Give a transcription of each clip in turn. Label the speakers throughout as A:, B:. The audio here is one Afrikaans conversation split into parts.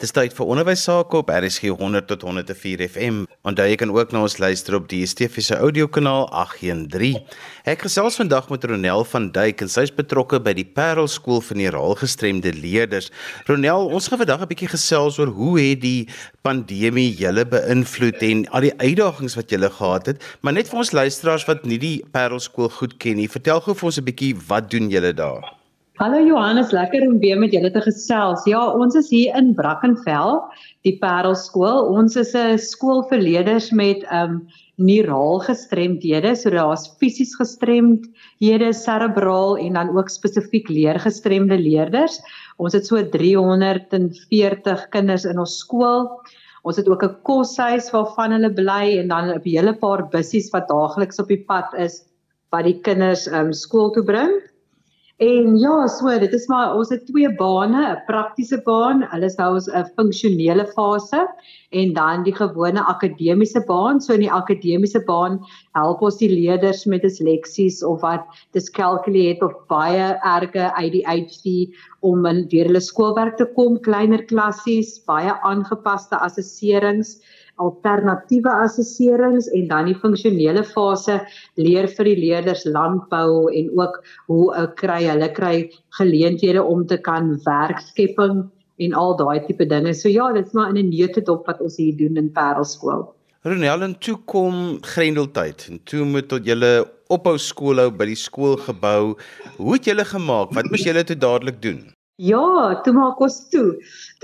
A: Dis tyd vir onderwys sake op RSG 100 tot 104 FM. Onthou jy kan ook na ons luister op die DSTV se audiokanaal 813. Ek gesels vandag met Ronel van Duyk en sy's betrokke by die Parel skool vir neuraalgestremde leerders. Ronel, ons gaan vandag 'n bietjie gesels oor hoe het die pandemie julle beïnvloed en al die uitdagings wat julle gehad het, maar net vir ons luisteraars wat nie die Parel skool goed ken nie, vertel gou vir ons 'n bietjie wat doen julle daar?
B: Hallo Johannes, lekker om weer met julle te gesels. Ja, ons is hier in Brackenfell, die Parel skool. Ons is 'n skool vir leerders met um neuraal gestremdhede, so daar's fisies gestremdhede, serebraal en dan ook spesifiek leergestremde leerders. Ons het so 340 kinders in ons skool. Ons het ook 'n koshuis waarvan hulle bly en dan 'n hele paar bussies wat daagliks op die pad is wat die kinders um skool toe bring. En ja, so dit is maar ons het twee bane, 'n praktiese baan, hulle is nou 'n funksionele fase en dan die gewone akademiese baan. So in die akademiese baan help ons die leerders met disleksies of wat dyskalkulie het of baie erge ADHD om deur hulle skoolwerk te kom, kleiner klassies, baie aangepaste assesserings alternatiewe assesserings en dan die funksionele fase leer vir die leerders landbou en ook hoe uh, kry hulle kry geleenthede om te kan werkskepping en al daai tipe dinge. So ja, dit's maar in 'n neutedop wat ons hier doen in Parelskool.
A: Ronel en toe kom Grendeltyd en toe moet tot julle ophou skoolhou by die skoolgebou. Hoe het julle gemaak? Wat moes julle toe dadelik doen?
B: Ja, toe maak ons toe.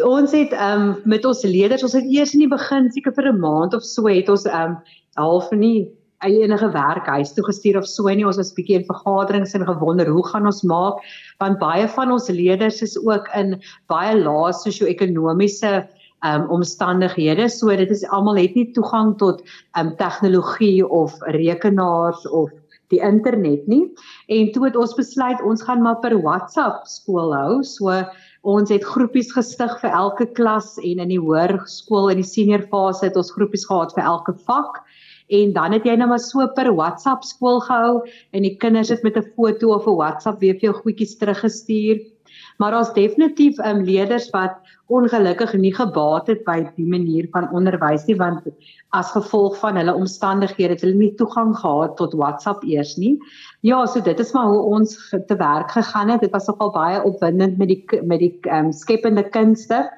B: Ons het ehm um, met ons leerders, ons het eers in die begin seker vir 'n maand of so het ons ehm um, half nie enige werk huis toe gestuur of so nie. Ons was bietjie in vergaderings en gewonder hoe gaan ons maak want baie van ons leerders is ook in baie lae sosio-ekonomiese um, omstandighede. So dit is almal het nie toegang tot um, tegnologie of rekenaars of die internet nie. En toe het ons besluit ons gaan maar per WhatsApp skool hou. So ons het groepies gestig vir elke klas en in die hoërskool in die senior fase het ons groepies gehad vir elke vak. En dan het jy nou maar so per WhatsApp skool gehou en die kinders het met 'n foto of 'n WhatsApp weer vir jou goedjies teruggestuur. Maar daar's definitief um, leerders wat ongelukkig nie gebaat het by die manier van onderwys nie want as gevolg van hulle omstandighede het hulle nie toegang gehad tot WhatsApp eers nie. Ja, so dit is maar hoe ons te werk gegaan het. Dit was nogal baie opwindend met die met die um, skepende kunste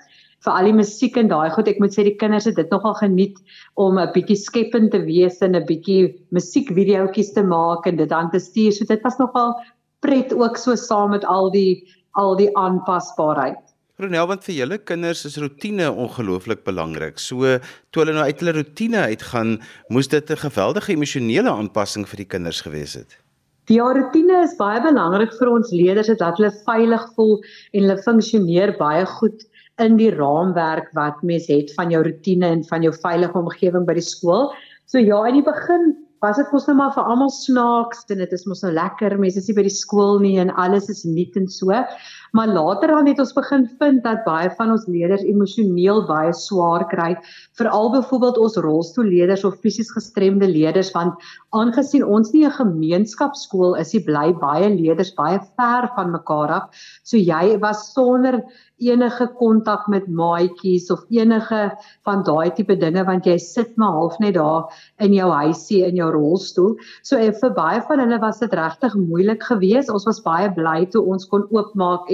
B: vir al die musiek en daai goed. Ek moet sê die kinders het dit nogal geniet om 'n bietjie skepend te wees en 'n bietjie musiekvideoetjies te maak en dit dan te stuur. So dit was nogal pret ook so saam met al die al die aanpasbaarheid.
A: Ronel, want vir julle kinders is rotine ongelooflik belangrik. So toe hulle nou uit hulle rotine uitgaan, moes dit 'n geweldige emosionele aanpassing vir die kinders gewees het.
B: Die rotine is baie belangrik vir ons leerders dat hulle veilig voel en hulle funksioneer baie goed in die raamwerk wat mens het van jou rotine en van jou veilige omgewing by die skool. So ja, in die begin was dit mos nou maar vir almal snaaks en dit is mos nou lekker mense is nie by die skool nie en alles is nuut en so maar later dan het ons begin vind dat baie van ons leerders emosioneel baie swaar kry veral byvoorbeeld ons rolstoelleerders of fisies gestremde leerders want aangesien ons nie 'n gemeenskapskool is nie bly baie leerders baie ver van mekaar af so jy was sonder enige kontak met maatjies of enige van daai tipe dinge want jy sit maar half net daar in jou huisie in jou rolstoel. So eh, vir baie van hulle was dit regtig moeilik geweest. Ons was baie bly toe ons kon oopmaak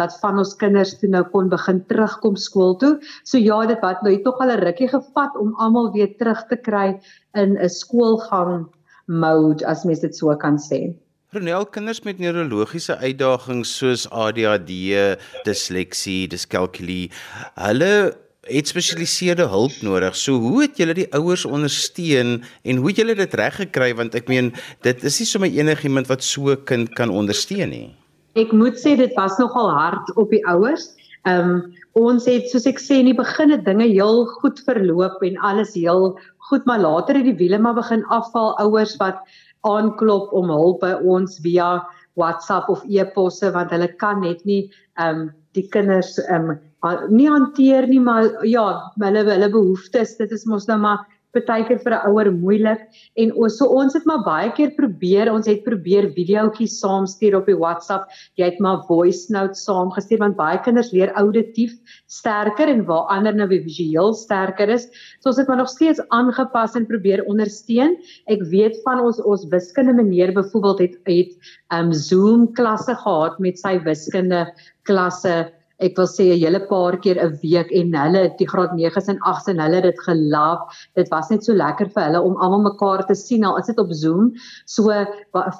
B: dat van ons kinders toe nou kon begin terugkom skool toe. So ja, dit wat nou het tog al 'n rukkie gevat om almal weer terug te kry in 'n skoolgang mode as mens dit so kan sê.
A: Ronel kinders met neurologiese uitdagings soos ADHD, disleksie, diskalkulie, hulle het spesialiseerde hulp nodig. So hoe het julle die ouers ondersteun en hoe het julle dit reg gekry want ek meen dit is nie sommer enigiemand wat so 'n kind kan ondersteun nie.
B: Ek moet sê dit was nogal hard op die ouers. Ehm um, ons het soos ek sê in die begin het dinge heel goed verloop en alles heel goed, maar later het die wiele maar begin afval ouers wat aanklop om hulp by ons via WhatsApp of e-posse want hulle kan net nie ehm um, die kinders ehm um, nie hanteer nie maar ja hulle hulle behoeftes dit is mos nou maar baie keer vir 'n ouer moeilik. En so ons het maar baie keer probeer ons het probeer videoetjies saamstuur op die WhatsApp. Jy het maar voice notes saamgestuur want baie kinders leer auditief sterker en waar ander nou visueel sterker is. So ons het maar nog steeds aangepas en probeer ondersteun. Ek weet van ons ons wiskunde meneer byvoorbeeld het het um Zoom klasse gehad met sy wiskunde klasse ek wil sê 'n hele paar keer 'n week en hulle die graad 9s en 8s en hulle het dit gelief. Dit was net so lekker vir hulle om almal mekaar te sien. Nou is dit op Zoom. So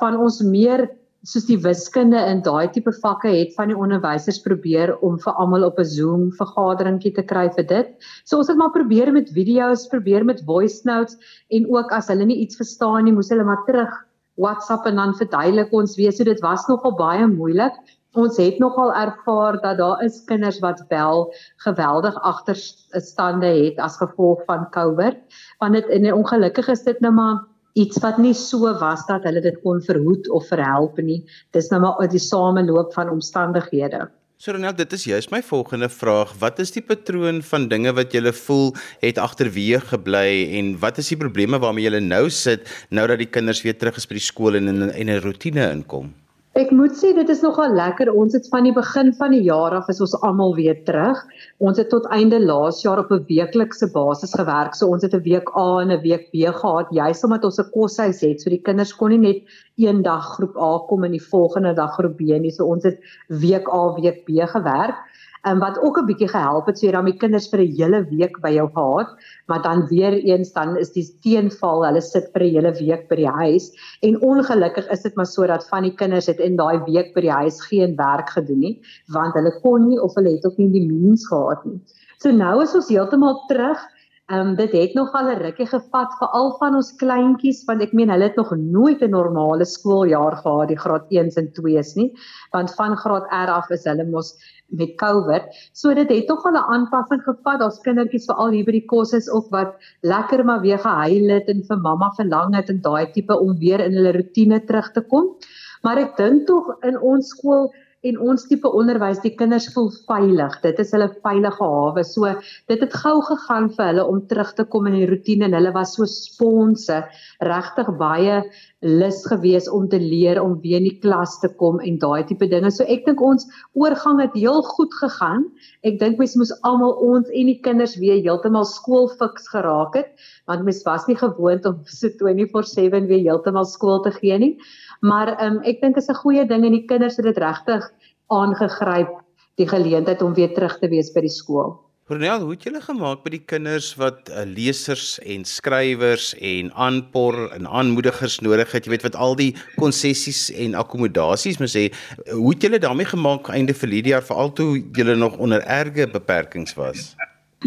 B: van ons meer soos die wiskunde in daai tipe vakke het van die onderwysers probeer om vir almal op 'n Zoom vergaderingkie te kry vir dit. So ons het maar probeer met video's, probeer met voice notes en ook as hulle nie iets verstaan nie, moes hulle maar terug WhatsApp en dan verduidelik ons weer. So dit was nogal baie moeilik ons het nogal ervaar dat daar is kinders wat wel geweldig agterstande het as gevolg van COVID want dit en ongelukkig is dit nou maar iets wat nie so was dat hulle dit kon verhoed of verhelp nie dis nou maar die sameloop van omstandighede
A: So Ronel, dit is juist my volgende vraag. Wat is die patroon van dinge wat jy voel het agterweë gebly en wat is die probleme waarmee jy nou sit nou dat die kinders weer terug is by die skool en in 'n rotine inkom?
B: Ek moet sê dit is nogal lekker. Ons het van die begin van die jaar af is ons almal weer terug. Ons het tot einde laas jaar op 'n weeklikse basis gewerk. So ons het 'n week A en 'n week B gehad, juis omdat ons 'n koshuis het. So die kinders kon nie net een dag groep A kom en die volgende dag groep B nie. So ons het week A, week B gewerk en wat ook 'n bietjie gehelp het, so jy dan die kinders vir 'n hele week by jou gehad, maar dan weer eens dan is die teenval, hulle sit vir 'n hele week by die huis en ongelukkig is dit maar so dat van die kinders het in daai week by die huis geen werk gedoen nie, want hulle kon nie of hulle het ook nie die means gehad nie. So nou is ons heeltemal terug Ehm um, dit het nog al 'n rukkie gevat vir al van ons kleintjies want ek meen hulle het nog nooit 'n normale skooljaar gehad die graad 1s en 2s nie want van graad R af is hulle mos met COVID. So dit het tog al 'n aanpassing gevat. Daar's kindertjies veral hier by die kos is ook wat lekker maar weer gehuil het en vir mamma verlang het en daai tipe om weer in hulle rotine terug te kom. Maar ek dink tog in ons skool en ons tipe onderwys die kinders voel veilig. Dit is hulle veilige hawe. So dit het gou gegaan vir hulle om terug te kom in die rotine en hulle was so sponse, regtig baie lus gewees om te leer om weer in die klas te kom en daai tipe dinge. So ek dink ons oorgang het heel goed gegaan. Ek dink mens moes almal ons en die kinders weer heeltemal skoolfiks geraak het want mens was nie gewoond om so 24/7 weer heeltemal skool te gee nie. Maar um, ek dink is 'n goeie ding en die kinders het dit regtig aangegryp die geleentheid om weer terug te wees by die skool.
A: Cornel, hoe het julle gemaak by die kinders wat uh, lesers en skrywers en aanpor en aanmoedigers nodig het? Jy weet wat al die konsessies en akkommodasies moet sê. Hoe het julle daarmee gemaak einde vir jaar veral toe julle nog onder erge beperkings was?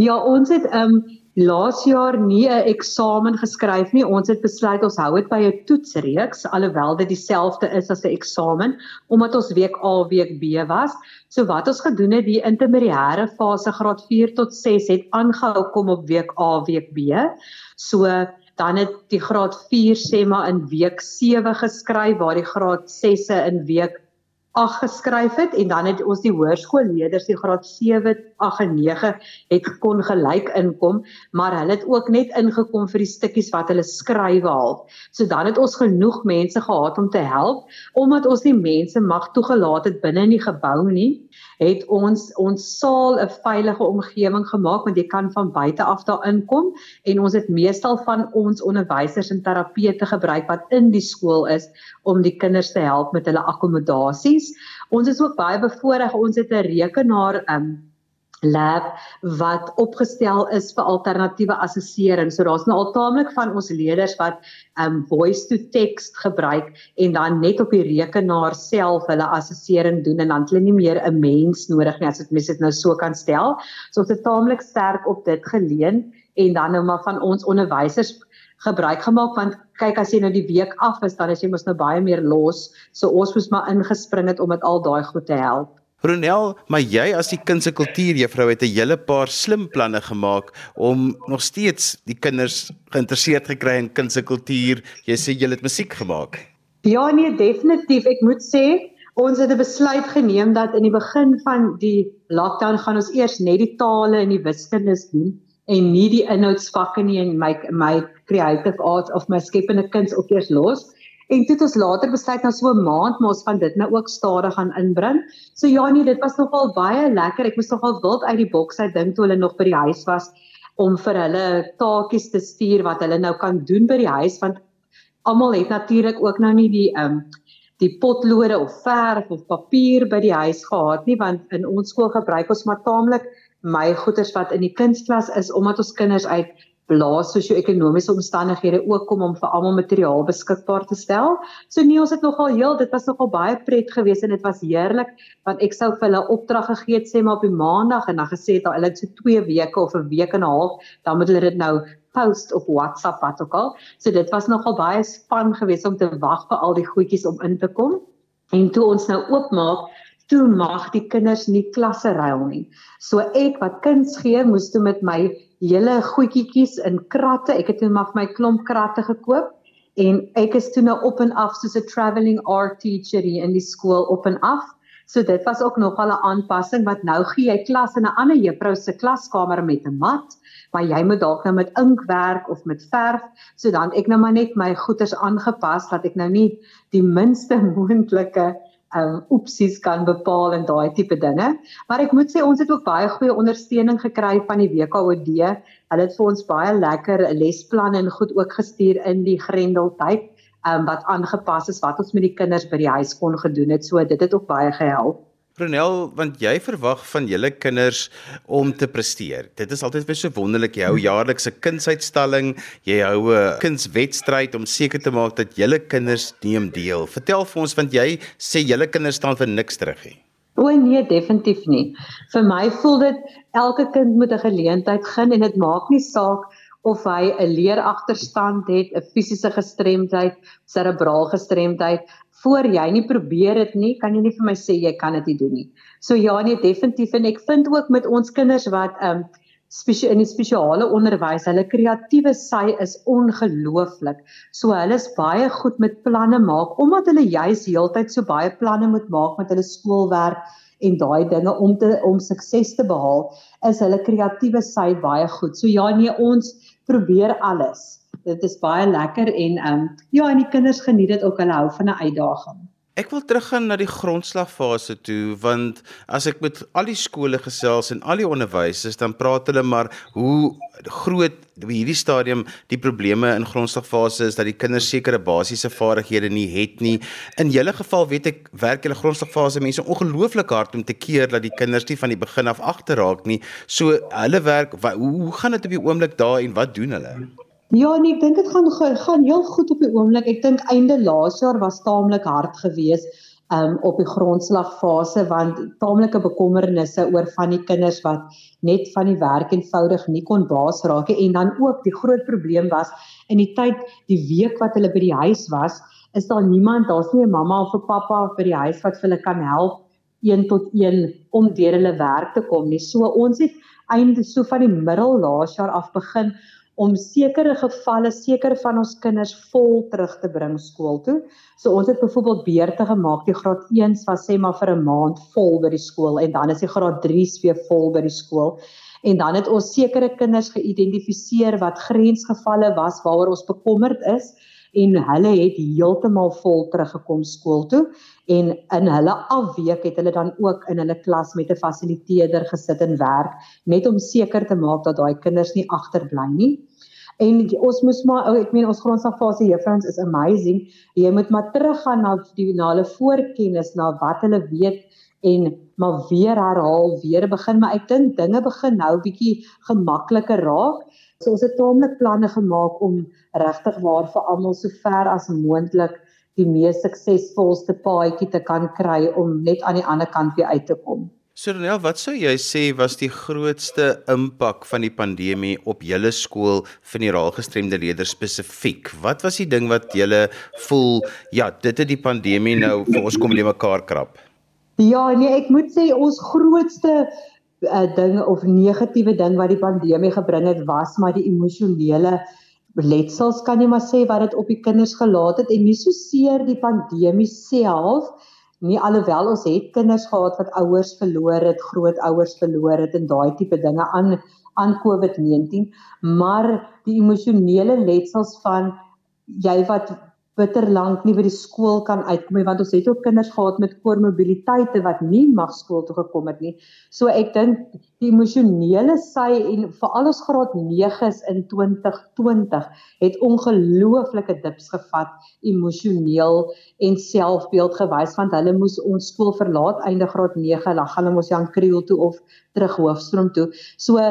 B: Ja, ons het ehm um, laas jaar nie 'n eksamen geskryf nie. Ons het besluit ons hou dit by 'n toetsreeks alhoewel dit dieselfde is as 'n eksamen omdat ons week A week B was. So wat ons gedoen het die intermediêre fase graad 4 tot 6 het aangehou kom op week A week B. So dan het die graad 4 sê maar in week 7 geskryf waar die graad 6se in week 8 geskryf het en dan het ons die hoërskoolleerders die graad 7, 8 en 9 het kon gelyk inkom, maar hulle het ook net ingekom vir die stukkies wat hulle skryf haal. So dan het ons genoeg mense gehad om te help omdat ons nie mense mag toegelaat het binne in die gebou nie het ons ons saal 'n veilige omgewing gemaak want jy kan van buite af daar inkom en ons het meestal van ons onderwysers en terapeute gebruik wat in die skool is om die kinders te help met hulle akkommodasies. Ons is ook baie bevoordeel ons het 'n rekenaar um lab wat opgestel is vir alternatiewe assessering. So daar's nou al taamlik van ons leerders wat um voice to text gebruik en dan net op die rekenaar self hulle assessering doen en dan hulle nie meer 'n mens nodig nie as dit mens dit nou so kan stel. So ons het taamlik sterk op dit geleen en dan nou maar van ons onderwysers gebruik gemaak want kyk as jy nou die week af is dan is jy mos nou baie meer los. So ons moes maar ingespring het om dit al daai goed te help.
A: Ronel, maar jy as die kind se kultuurjuffrou het 'n hele paar slim planne gemaak om nog steeds die kinders geïnteresseerd gekry in kind se kultuur. Jy sê jy het musiek gemaak.
B: Ja nee, definitief. Ek moet sê ons het 'n besluit geneem dat in die begin van die lockdown gaan ons eers net die tale en die wiskundes doen en nie die inhoudsvakke nie en my my creative arts of my skepende kuns ook eers los. En toe het ons later besluit na so 'n maand maar ons van dit nou ook stadig gaan inbring. So ja nee, dit was nogal baie lekker. Ek moes nogal wild uit die boks uit dink toe hulle nog by die huis was om vir hulle taakies te stuur wat hulle nou kan doen by die huis want almal het natuurlik ook nou nie die ehm um, die potlode of verf of papier by die huis gehad nie want in ons skool gebruik ons maar taamlik my goeders wat in die kunstklas is omdat ons kinders uit blaas sosio-ekonomiese omstandighede ook kom om vir almal materiaal beskikbaar te stel. So nee, ons het nogal heel, dit was nogal baie pret geweest en dit was heerlik want ek sou vir hulle opdrag gegee het sê maar op die maandag en dan gesê het hulle het so 2 weke of 'n week en 'n half, dan moet hulle dit nou post op WhatsApp wat ook al. So dit was nogal baie span geweest om te wag vir al die goedjies om in te kom. En toe ons nou oopmaak, toe mag die kinders nie klasse ruil nie. So ek wat kuns gee, moes toe met my hele goedjies in kratte. Ek het toe maar my klomp kratte gekoop en ek is toe nou op en af soos 'n travelling art teacher hier in die skool op en af. So dit was ook nog 'n aanpassing wat nou gee jy klas in 'n ander juffrou se klaskamer met 'n mat, maar jy moet dalk nou met ink werk of met verf, so dan ek nou maar net my goeders aangepas dat ek nou nie die minste moontlike um opsies kan bepaal en daai tipe dinge. Maar ek moet sê ons het ook baie goeie ondersteuning gekry van die WKOD. Hulle het vir ons baie lekker lesplanne en goed ook gestuur in die Grendeltyd um wat aangepas is wat ons met die kinders by die huis kon gedoen het. So dit het ook baie gehelp.
A: Ronel, want jy verwag van julle kinders om te presteer. Dit is altyd vir so wonderlik. Jy hou jaarliks 'n kindsuitstalling, jy hou 'n kindswedstryd om seker te maak dat julle kinders neem deel. Vertel vir ons want jy sê julle kinders staan vir niks terug nie.
B: O nee, definitief nie. Vir my voel dit elke kind moet 'n geleentheid gun en dit maak nie saak of hy 'n leeragterstand het, 'n fisiese gestremdheid, cerebraal gestremdheid, voor jy nie probeer dit nie, kan jy nie vir my sê jy kan dit nie doen nie. So ja, nee, definitief en ek vind ook met ons kinders wat ehm um, spesiaal in spesiale onderwys, hulle kreatiewe sy is ongelooflik. So hulle is baie goed met planne maak omdat hulle juis heeltyd so baie planne moet maak met hulle skoolwerk en daai dinge om te om sukses te behaal, is hulle kreatiewe sy baie goed. So ja, nee, ons probeer alles dit is baie lekker en ehm um, ja, en die kinders geniet dit ook hulle hou van 'n uitdaging.
A: Ek wil teruggaan na die grondslagfase toe want as ek met al die skole gesels en al die onderwysers dan praat hulle maar hoe groot by hierdie stadium die probleme in grondslagfase is dat die kinders sekere basiese vaardighede nie het nie. In julle geval weet ek werk julle grondslagfase mense ongelooflik hard om te keer dat die kinders nie van die begin af agterraak nie. So hulle werk hoe gaan dit op die oomblik daar en wat doen hulle?
B: Ja, nee, ek dink dit gaan gaan heel goed op die oomblik. Ek dink einde laas jaar was taamlik hard geweest um op die grondslagfase want taamlike bekommernisse oor van die kinders wat net van die werk eenvoudig nie kon baas raak en dan ook die groot probleem was in die tyd die week wat hulle by die huis was is daar niemand daar's nie 'n mamma of 'n pappa by die huis wat vir hulle kan help een tot een om deur hulle werk te kom nie so ons het einde so van die middel laas jaar af begin om sekere gevalle seker van ons kinders vol terug te bring skool toe. So ons het byvoorbeeld beurte gemaak. Die graad 1s was sê maar vir 'n maand vol by die skool en dan is die graad 3s weer vol by die skool. En dan het ons sekere kinders geïdentifiseer wat grensgevalle was waaroor ons bekommerd is en hulle het heeltemal vol teruggekom skool toe en in hulle afweek het hulle dan ook in hulle klas met 'n fasiliteerder gesit en werk net om seker te maak dat daai kinders nie agterbly nie. En ons moes maar ek meen ons grondslagfase juffrouens is amazing. Jy moet maar teruggaan na die na hulle voorkennis, na wat hulle weet en maar weer herhaal, weer begin, maar ek dink dinge begin nou bietjie gemakliker raak. So ons het taamlik planne gemaak om regtig waar vir almal so ver as moontlik die mees suksesvolste paadjie te kan kry om net aan die ander kant weer uit te kom.
A: Soronel, wat sou jy sê was die grootste impak van die pandemie op julle skool van die raalgestremde leerders spesifiek? Wat was die ding wat julle voel, ja, dit het die pandemie nou vir ons kom lê mekaar krap?
B: Ja, nee, ek moet sê ons grootste uh, ding of negatiewe ding wat die pandemie gebring het was maar die emosionele letsels kan jy maar sê wat dit op die kinders gelaat het en nie so seer die pandemie self alhoewel ons het kinders gehad wat ouers verloor het, grootouers verloor het en daai tipe dinge aan aan COVID-19, maar die emosionele letsels van jy wat bitter lank nie by die skool kan uitkom nie want ons het ook kinders gehad met koormobiliteite wat nie mag skool toe gekom het nie. So ek dink die emosionele sy en veral ons graad 9s in 2020 het ongelooflike dips gevat emosioneel en selfbeeld gewys want hulle moes ons skool verlaat einde graad 9 hulle gaan hulle mos Jan Kriel toe of terug hoofstroom toe. So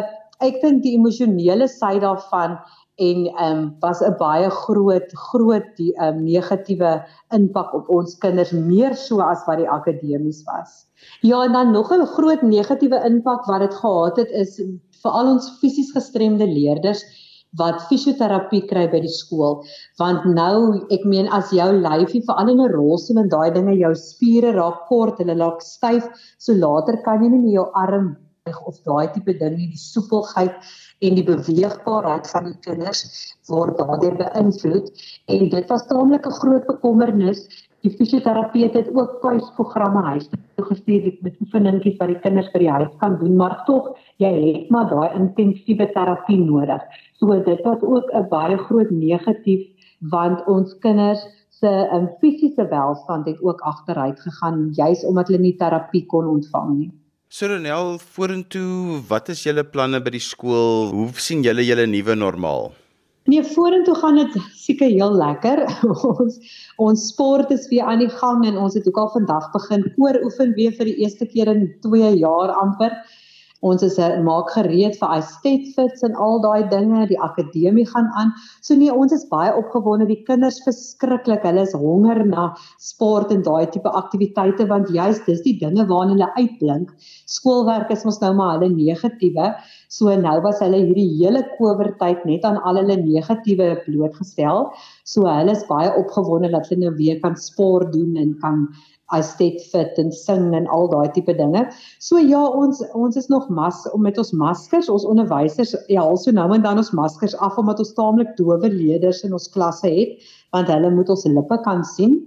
B: ek dink die emosionele sy daarvan en ehm um, was 'n baie groot groot die ehm um, negatiewe impak op ons kinders meer so as wat die akademies was. Ja, en dan nog 'n groot negatiewe impak wat dit gehad het is vir al ons fisies gestremde leerders wat fisioterapie kry by die skool want nou ek meen as jou lyfie veral in 'n rolstoel en daai dinge jou spiere raak kort hulle raak styf so later kan jy nie met jou arm of daai tipe ding nie die soepelheid en die beweegbaarheid van die kinders word daardeur beïnvloed. En dit was taamlik 'n groot bekommernis. Die fisioterapeut het ook tuisprogramme huis toe gestuur met oefeningetjies wat die kinders by die huis kan doen maar tog jy het maar daai intensiewe terapie nodig. So dit was ook 'n baie groot negatief want ons kinders se um, fisiese welstand het ook agteruit gegaan juis omdat hulle nie terapie kon ontvang nie
A: Soronel, vorentoe, wat is julle planne by die skool? Hoe sien julle julle nuwe normaal?
B: Nee, vorentoe gaan dit seker heel lekker. ons ons sport is weer aan die gang en ons het ook al vandag begin koor oefen weer vir die eerste keer in 2 jaar amper. Ons is er, maak gereed vir Estet Fits en al daai dinge, die akademie gaan aan. So nee, ons is baie opgewonde. Die kinders verskriklik. Hulle is honger na sport en daai tipe aktiwiteite want juist dis die dinge waarna hulle uitblink. Skoolwerk is mos nou maar hulle negatiewe. So nou was hulle hierdie hele kowertyd net aan al hulle negatiewe blootgestel. So hulle is baie opgewonde dat hulle nou weer kan sport doen en kan estet fit en sing en al daai tipe dinge. So ja, ons ons is nog mas met ons maskers, ons onderwysers ja, also nou en dan ons maskers af omdat ons taamlik dowe leerders in ons klasse het, want hulle moet ons lippe kan sien.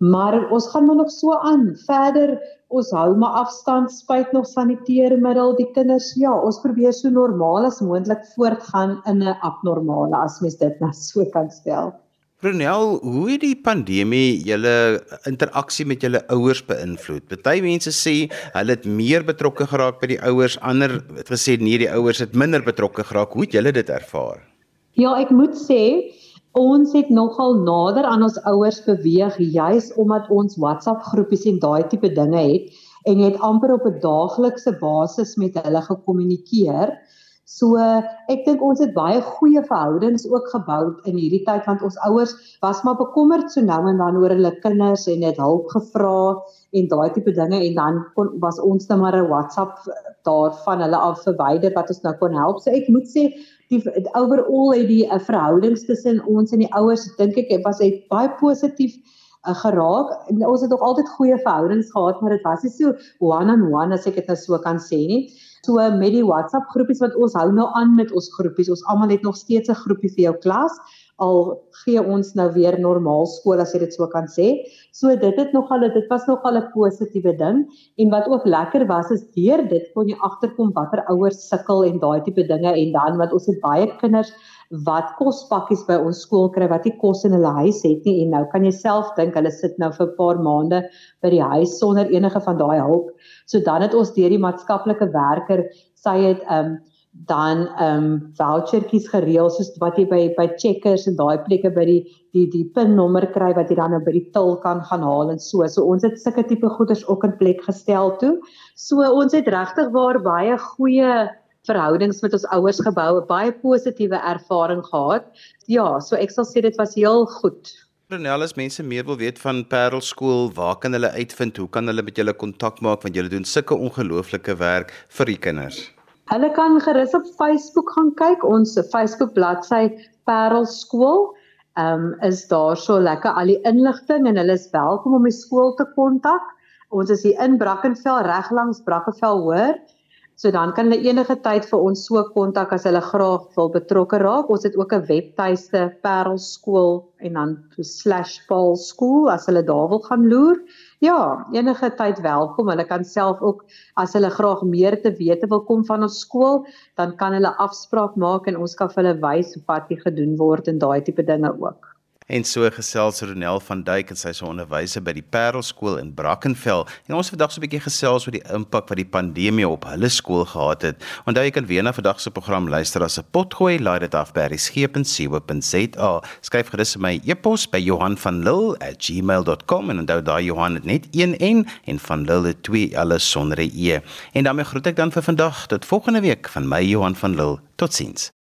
B: Maar ons gaan maar nog so aan. Verder ons hou maar afstand, spuit nog saniteermiddel, die kinders ja, ons probeer so normaal as moontlik voortgaan in 'n abnormale as mens dit nou so kan stel.
A: Ronel, hoe het die pandemie julle interaksie met julle ouers beïnvloed? Party mense sê hulle het meer betrokke geraak by die ouers, ander het gesê nee, die ouers het minder betrokke geraak. Hoe het julle dit ervaar?
B: Ja, ek moet sê ons het nogal nader aan ons ouers beweeg juis omdat ons WhatsApp groepies en daai tipe dinge het en jy het amper op 'n daaglikse basis met hulle gekommunikeer. So ek dink ons het baie goeie verhoudings ook gebou in hierdie tyd want ons ouers was maar bekommerd so nou en dan oor hulle kinders en het hulp gevra en daai tipe dinge en dan kon was ons net maar 'n WhatsApp daarvan hulle af verwyder wat ons nou kon help. So ek moet sê die overall het die uh, verhoudings tussen ons en die ouers dink ek was het baie positief uh, geraak. En ons het nog altyd goeie verhoudings gehad, maar dit was nie so one on one as ek dit nou so kan sê nie. So met die WhatsApp groepies wat ons hou nou aan met ons groepies. Ons almal het nog steeds 'n groepie vir jou klas al gee ons nou weer normaal skool as jy dit so kan sê. So dit het nogal dit was nogal 'n positiewe ding en wat ook lekker was is deur dit kon jy agterkom watter ouers sukkel en daai tipe dinge en dan wat ons het baie kinders wat kospakkies by ons skool kry wat nie kos in hulle huis het nie en nou kan jy self dink hulle sit nou vir 'n paar maande by die huis sonder enige van daai hulp. So dan het ons deur die maatskaplike werker sy het um dan ehm um, vouchertjies gereël soos wat jy by by checkers en daai plekke by die die die pinnommer kry wat jy dan nou by die til kan gaan haal en so. So ons het sulke tipe goederes ook in plek gestel toe. So ons het regtig waar baie goeie verhoudings met ons ouers gebou, baie positiewe ervaring gehad. Ja, so ek sal sê dit was heel goed.
A: Renel, as mense meer wil weet van Parel skool, waar kan hulle uitvind? Hoe kan hulle met julle kontak maak want julle doen sulke ongelooflike werk vir die kinders?
B: Hulle kan gerus op Facebook gaan kyk. Ons Facebook bladsy Parel skool. Ehm um, is daar so lekker al die inligting en hulle is welkom om die skool te kontak. Ons is hier in Brackenfell reg langs Brackenfell hoor. So dan kan hulle enige tyd vir ons so kontak as hulle graag wil betrokke raak. Ons het ook 'n webtuiste Parelskool en dan /Paulskool as hulle daar wil gaan loer. Ja, enige tyd welkom. Hulle kan self ook as hulle graag meer te wete wil kom van ons skool, dan kan hulle afspraak maak en ons kan vir hulle wys wat hier gedoen word en daai tipe dinge ook.
A: En so gesels Ronel van Duyk en sy se onderwyser by die Parelskool in Brackenfell. En ons vandag so 'n bietjie gesels oor die impak wat die pandemie op hulle skool gehad het. Onthou jy kan weer na vandag se program luister as 'n potgooi, laai dit af by resgep.co.za. Skryf gerus my e-pos by Johan van Lille@gmail.com en onthou daai Johan het net een N en van Lille twee alles sonder 'n E. En daarmee groet ek dan vir vandag tot volgende week van my Johan van Lille. Totsiens.